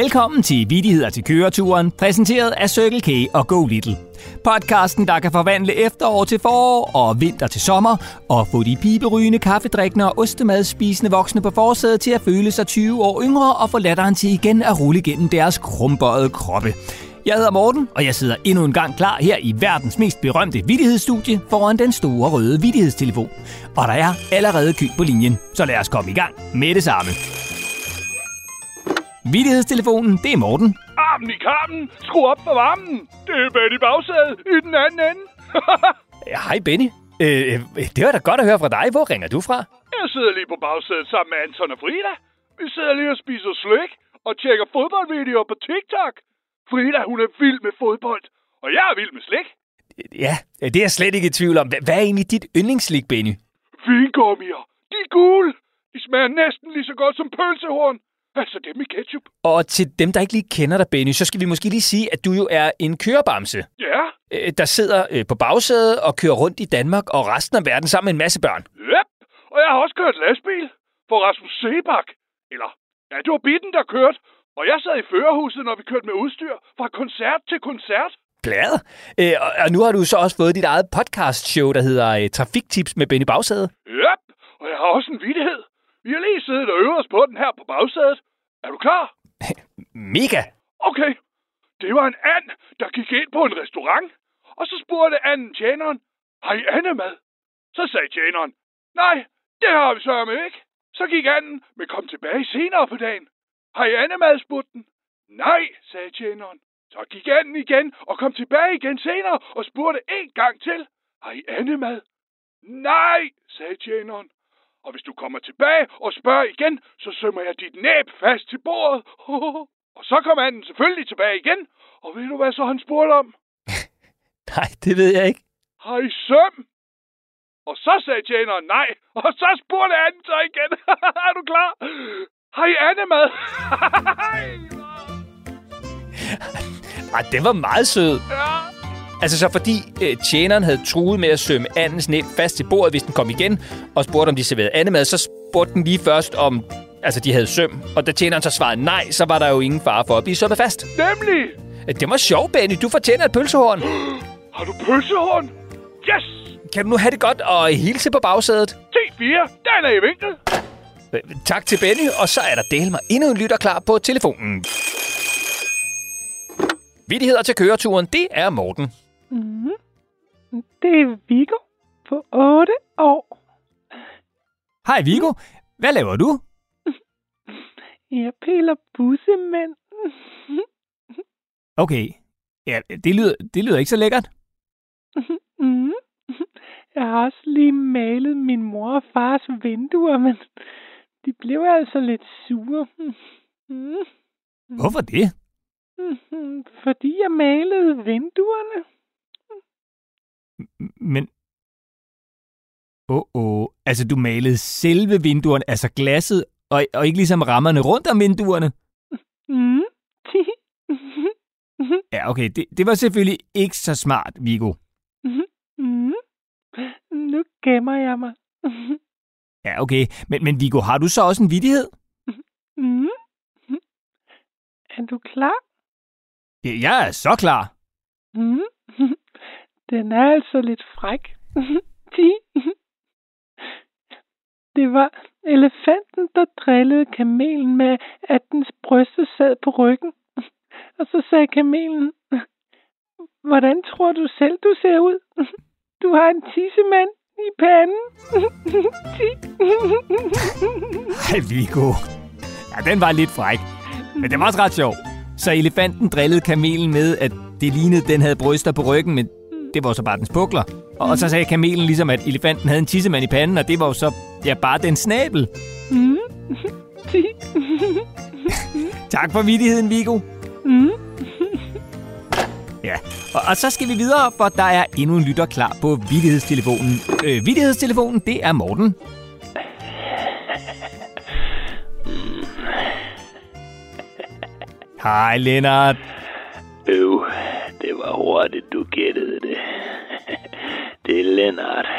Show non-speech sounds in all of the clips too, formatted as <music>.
Velkommen til Vidigheder til køreturen, præsenteret af Circle K og Go Little. Podcasten, der kan forvandle efterår til forår og vinter til sommer, og få de piberygende, kaffedrikkende og ostemadspisende voksne på forsædet til at føle sig 20 år yngre og få latteren til igen at rulle gennem deres krumbøjede kroppe. Jeg hedder Morten, og jeg sidder endnu en gang klar her i verdens mest berømte vidighedsstudie foran den store røde vidighedstelefon. Og der er allerede kø på linjen, så lad os komme i gang med det samme. Vidighedstelefonen, det er Morten. Armen i karmen, skru op for varmen. Det er Betty Bagsæde i den anden ende. <laughs> Ja, Hej Benny. Øh, det var da godt at høre fra dig. Hvor ringer du fra? Jeg sidder lige på bagsædet sammen med Anton og Frida. Vi sidder lige og spiser slik og tjekker fodboldvideoer på TikTok. Frida, hun er vild med fodbold, og jeg er vild med slik. Ja, det er jeg slet ikke i tvivl om. Hvad er egentlig dit yndlingsslik, Benny? Vingummier, de er gule. De smager næsten lige så godt som pølsehorn. Altså dem med ketchup. Og til dem, der ikke lige kender dig, Benny, så skal vi måske lige sige, at du jo er en kørebamse, Ja, øh, der sidder øh, på bagsædet og kører rundt i Danmark og resten af verden sammen med en masse børn. yep. Og jeg har også kørt lastbil for Rasmus Sebak. Eller, ja, det var bitten, der kørte. Og jeg sad i førerhuset, når vi kørte med udstyr fra koncert til koncert. Glad. Øh, og, og nu har du så også fået dit eget podcast-show, der hedder øh, Trafiktips med Benny Bagsæde. Yep, og jeg har også en vidighed. Vi har lige siddet og øvet os på den her på bagsædet. Er du klar? <laughs> Mega. Okay. Det var en and, der gik ind på en restaurant, og så spurgte anden tjeneren, har I andemad? Så sagde tjeneren, nej, det har vi sørme ikke. Så gik anden, men kom tilbage senere på dagen. Har I andemad, spurgte den. Nej, sagde tjeneren. Så gik anden igen og kom tilbage igen senere og spurgte en gang til. Har I andemad? Nej, sagde tjeneren. Og hvis du kommer tilbage og spørger igen, så sømmer jeg dit næb fast til bordet. <laughs> og så kom anden selvfølgelig tilbage igen. Og ved du, hvad så han spurgte om? <laughs> Nej, det ved jeg ikke. Har I søm? Og så sagde tjeneren nej. Og så spurgte anden så igen. <laughs> er du klar? Har I andemad? Ej, den var meget sød. ja. Altså så fordi øh, tjeneren havde truet med at sømme andens næb fast til bordet, hvis den kom igen, og spurgte, om de serverede andemad, så spurgte den lige først, om altså, de havde søm. Og da tjeneren så svarede nej, så var der jo ingen fare for at blive sømmet fast. Nemlig. Øh, Det var sjovt, Benny. Du fortjener et pølsehorn. <gasps> Har du pølsehorn? Yes! Kan du nu have det godt og hilse på bagsædet? T4, den er i vinkel. Øh, Tak til Benny, og så er der del mig endnu en lytter klar på telefonen. Vittigheder til køreturen, det er Morten. Mm. Det er Viggo på 8 år. Hej Viggo. Hvad laver du? Jeg piller bussemænd. Okay. Ja, det lyder, det lyder ikke så lækkert. Mm. Jeg har også lige malet min mor og fars vinduer, men de blev altså lidt sure. Mm. Hvorfor det? Mhm. Fordi jeg malede vinduerne. Men... Åh, oh, oh. Altså, du malede selve vinduerne, altså glasset, og, og ikke ligesom rammerne rundt om vinduerne? Mm. Ja, okay, det, det var selvfølgelig ikke så smart, Viggo. mm. Nu gemmer jeg mig. Ja, okay. Men, men Viggo, har du så også en vidighed? Mm. Er du klar? Ja, jeg er så klar. Mm. Den er altså lidt fræk. <laughs> Ti. Det var elefanten, der drillede kamelen med, at dens bryster sad på ryggen. Og så sagde kamelen, hvordan tror du selv, du ser ud? Du har en tissemand i panden. <laughs> Hej, Viggo. Ja, den var lidt fræk. Men det var også ret sjov. Så elefanten drillede kamelen med, at det lignede, den havde bryster på ryggen, men det var så bare dens pukler. Og, og så sagde kamelen ligesom, at elefanten havde en tissemand i panden, og det var jo så ja, bare den snabel. Mm. <laughs> Tak for vidigheden, Viggo. Mm. <laughs> Ja, og, og så skal vi videre, for der er endnu en lytter klar på vidighedstelefonen. Øh, vidighedstelefonen, det er Morten. <laughs> Hej, Lennart. Det er Lennart. <laughs>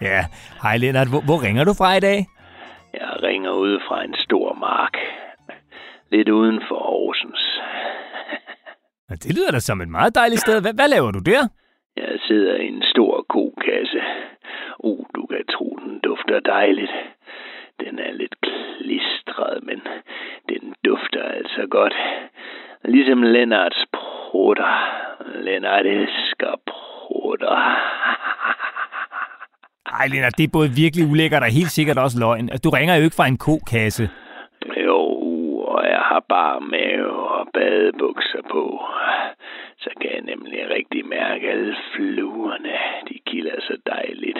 Ja, hej Lennart. Hvor, hvor ringer du fra i dag? Jeg ringer ud fra en stor mark. lidt uden for. Ja, det lyder da som et meget dejligt sted. Hvad, hvad laver du der? Jeg sidder i en stor kokasse. Uh, du kan tro, den dufter dejligt. Den er lidt klistret, men den dufter altså godt. Ligesom Lennarts prutter. Lennart elsker prutter. <laughs> Ej, Lennart, det er både virkelig ulækkert og helt sikkert også løgn. Du ringer jo ikke fra en kokasse. Jo, og jeg har bare mave og badebukser på. Så kan jeg nemlig rigtig mærke alle fluerne. De kilder så dejligt.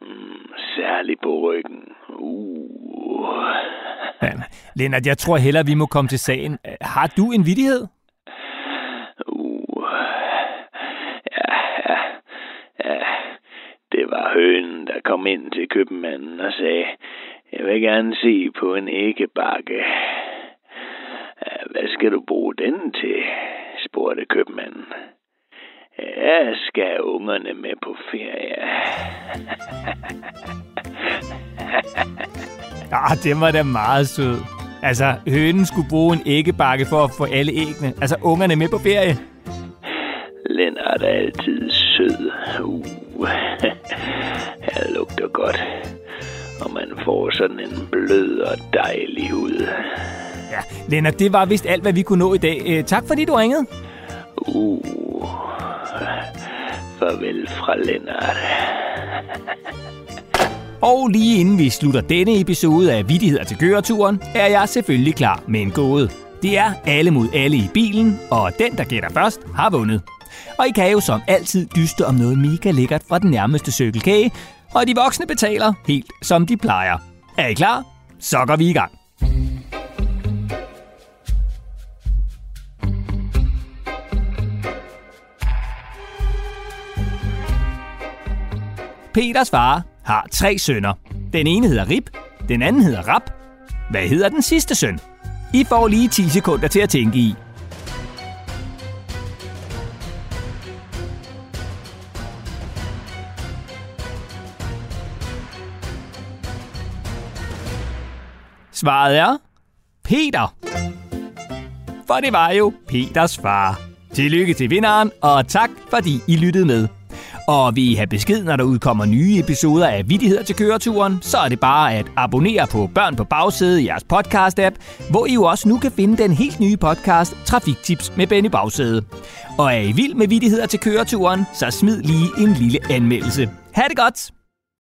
Mm, særligt på ryggen. Uh. Ja, Lennart, jeg tror hellere, vi må komme til sagen. Har du en vidighed? Uh. Ja, ja, ja. Det var hønen, der kom ind til købmanden og sagde, jeg vil gerne se på en æggebakke. Hvad skal du bruge den til? spurgte købmanden. Jeg skal ungerne med på ferie. Ja, <laughs> det var da meget sød. Altså, hønen skulle bruge en æggebakke for at få alle æggene. Altså, ungerne med på ferie. Lennart er altid sød. Uh. Får sådan en blød og dejlig hud. Ja, Lennart, det var vist alt, hvad vi kunne nå i dag. Øh, tak fordi du ringede. Uh. Farvel fra Lennart. <laughs> Og lige inden vi slutter denne episode af Vittigheder til køreturen, er jeg selvfølgelig klar med en gåde. Det er alle mod alle i bilen, og den, der gætter først, har vundet. Og I kan jo som altid dyste om noget mega lækkert fra den nærmeste cykelkage, og de voksne betaler helt som de plejer. Er I klar? Så går vi i gang. Peters far har tre sønner. Den ene hedder Rip, den anden hedder Rap. Hvad hedder den sidste søn? I får lige 10 sekunder til at tænke i. Svaret er Peter. For det var jo Peters far. Tillykke til vinderen, og tak fordi I lyttede med. Og vil I have besked, når der udkommer nye episoder af Vittigheder til køreturen, så er det bare at abonnere på Børn på Bagsædet i jeres podcast-app, hvor I jo også nu kan finde den helt nye podcast Trafiktips med Benny Bagsæde. Og er I vild med Vittigheder til køreturen, så smid lige en lille anmeldelse. Ha' det godt!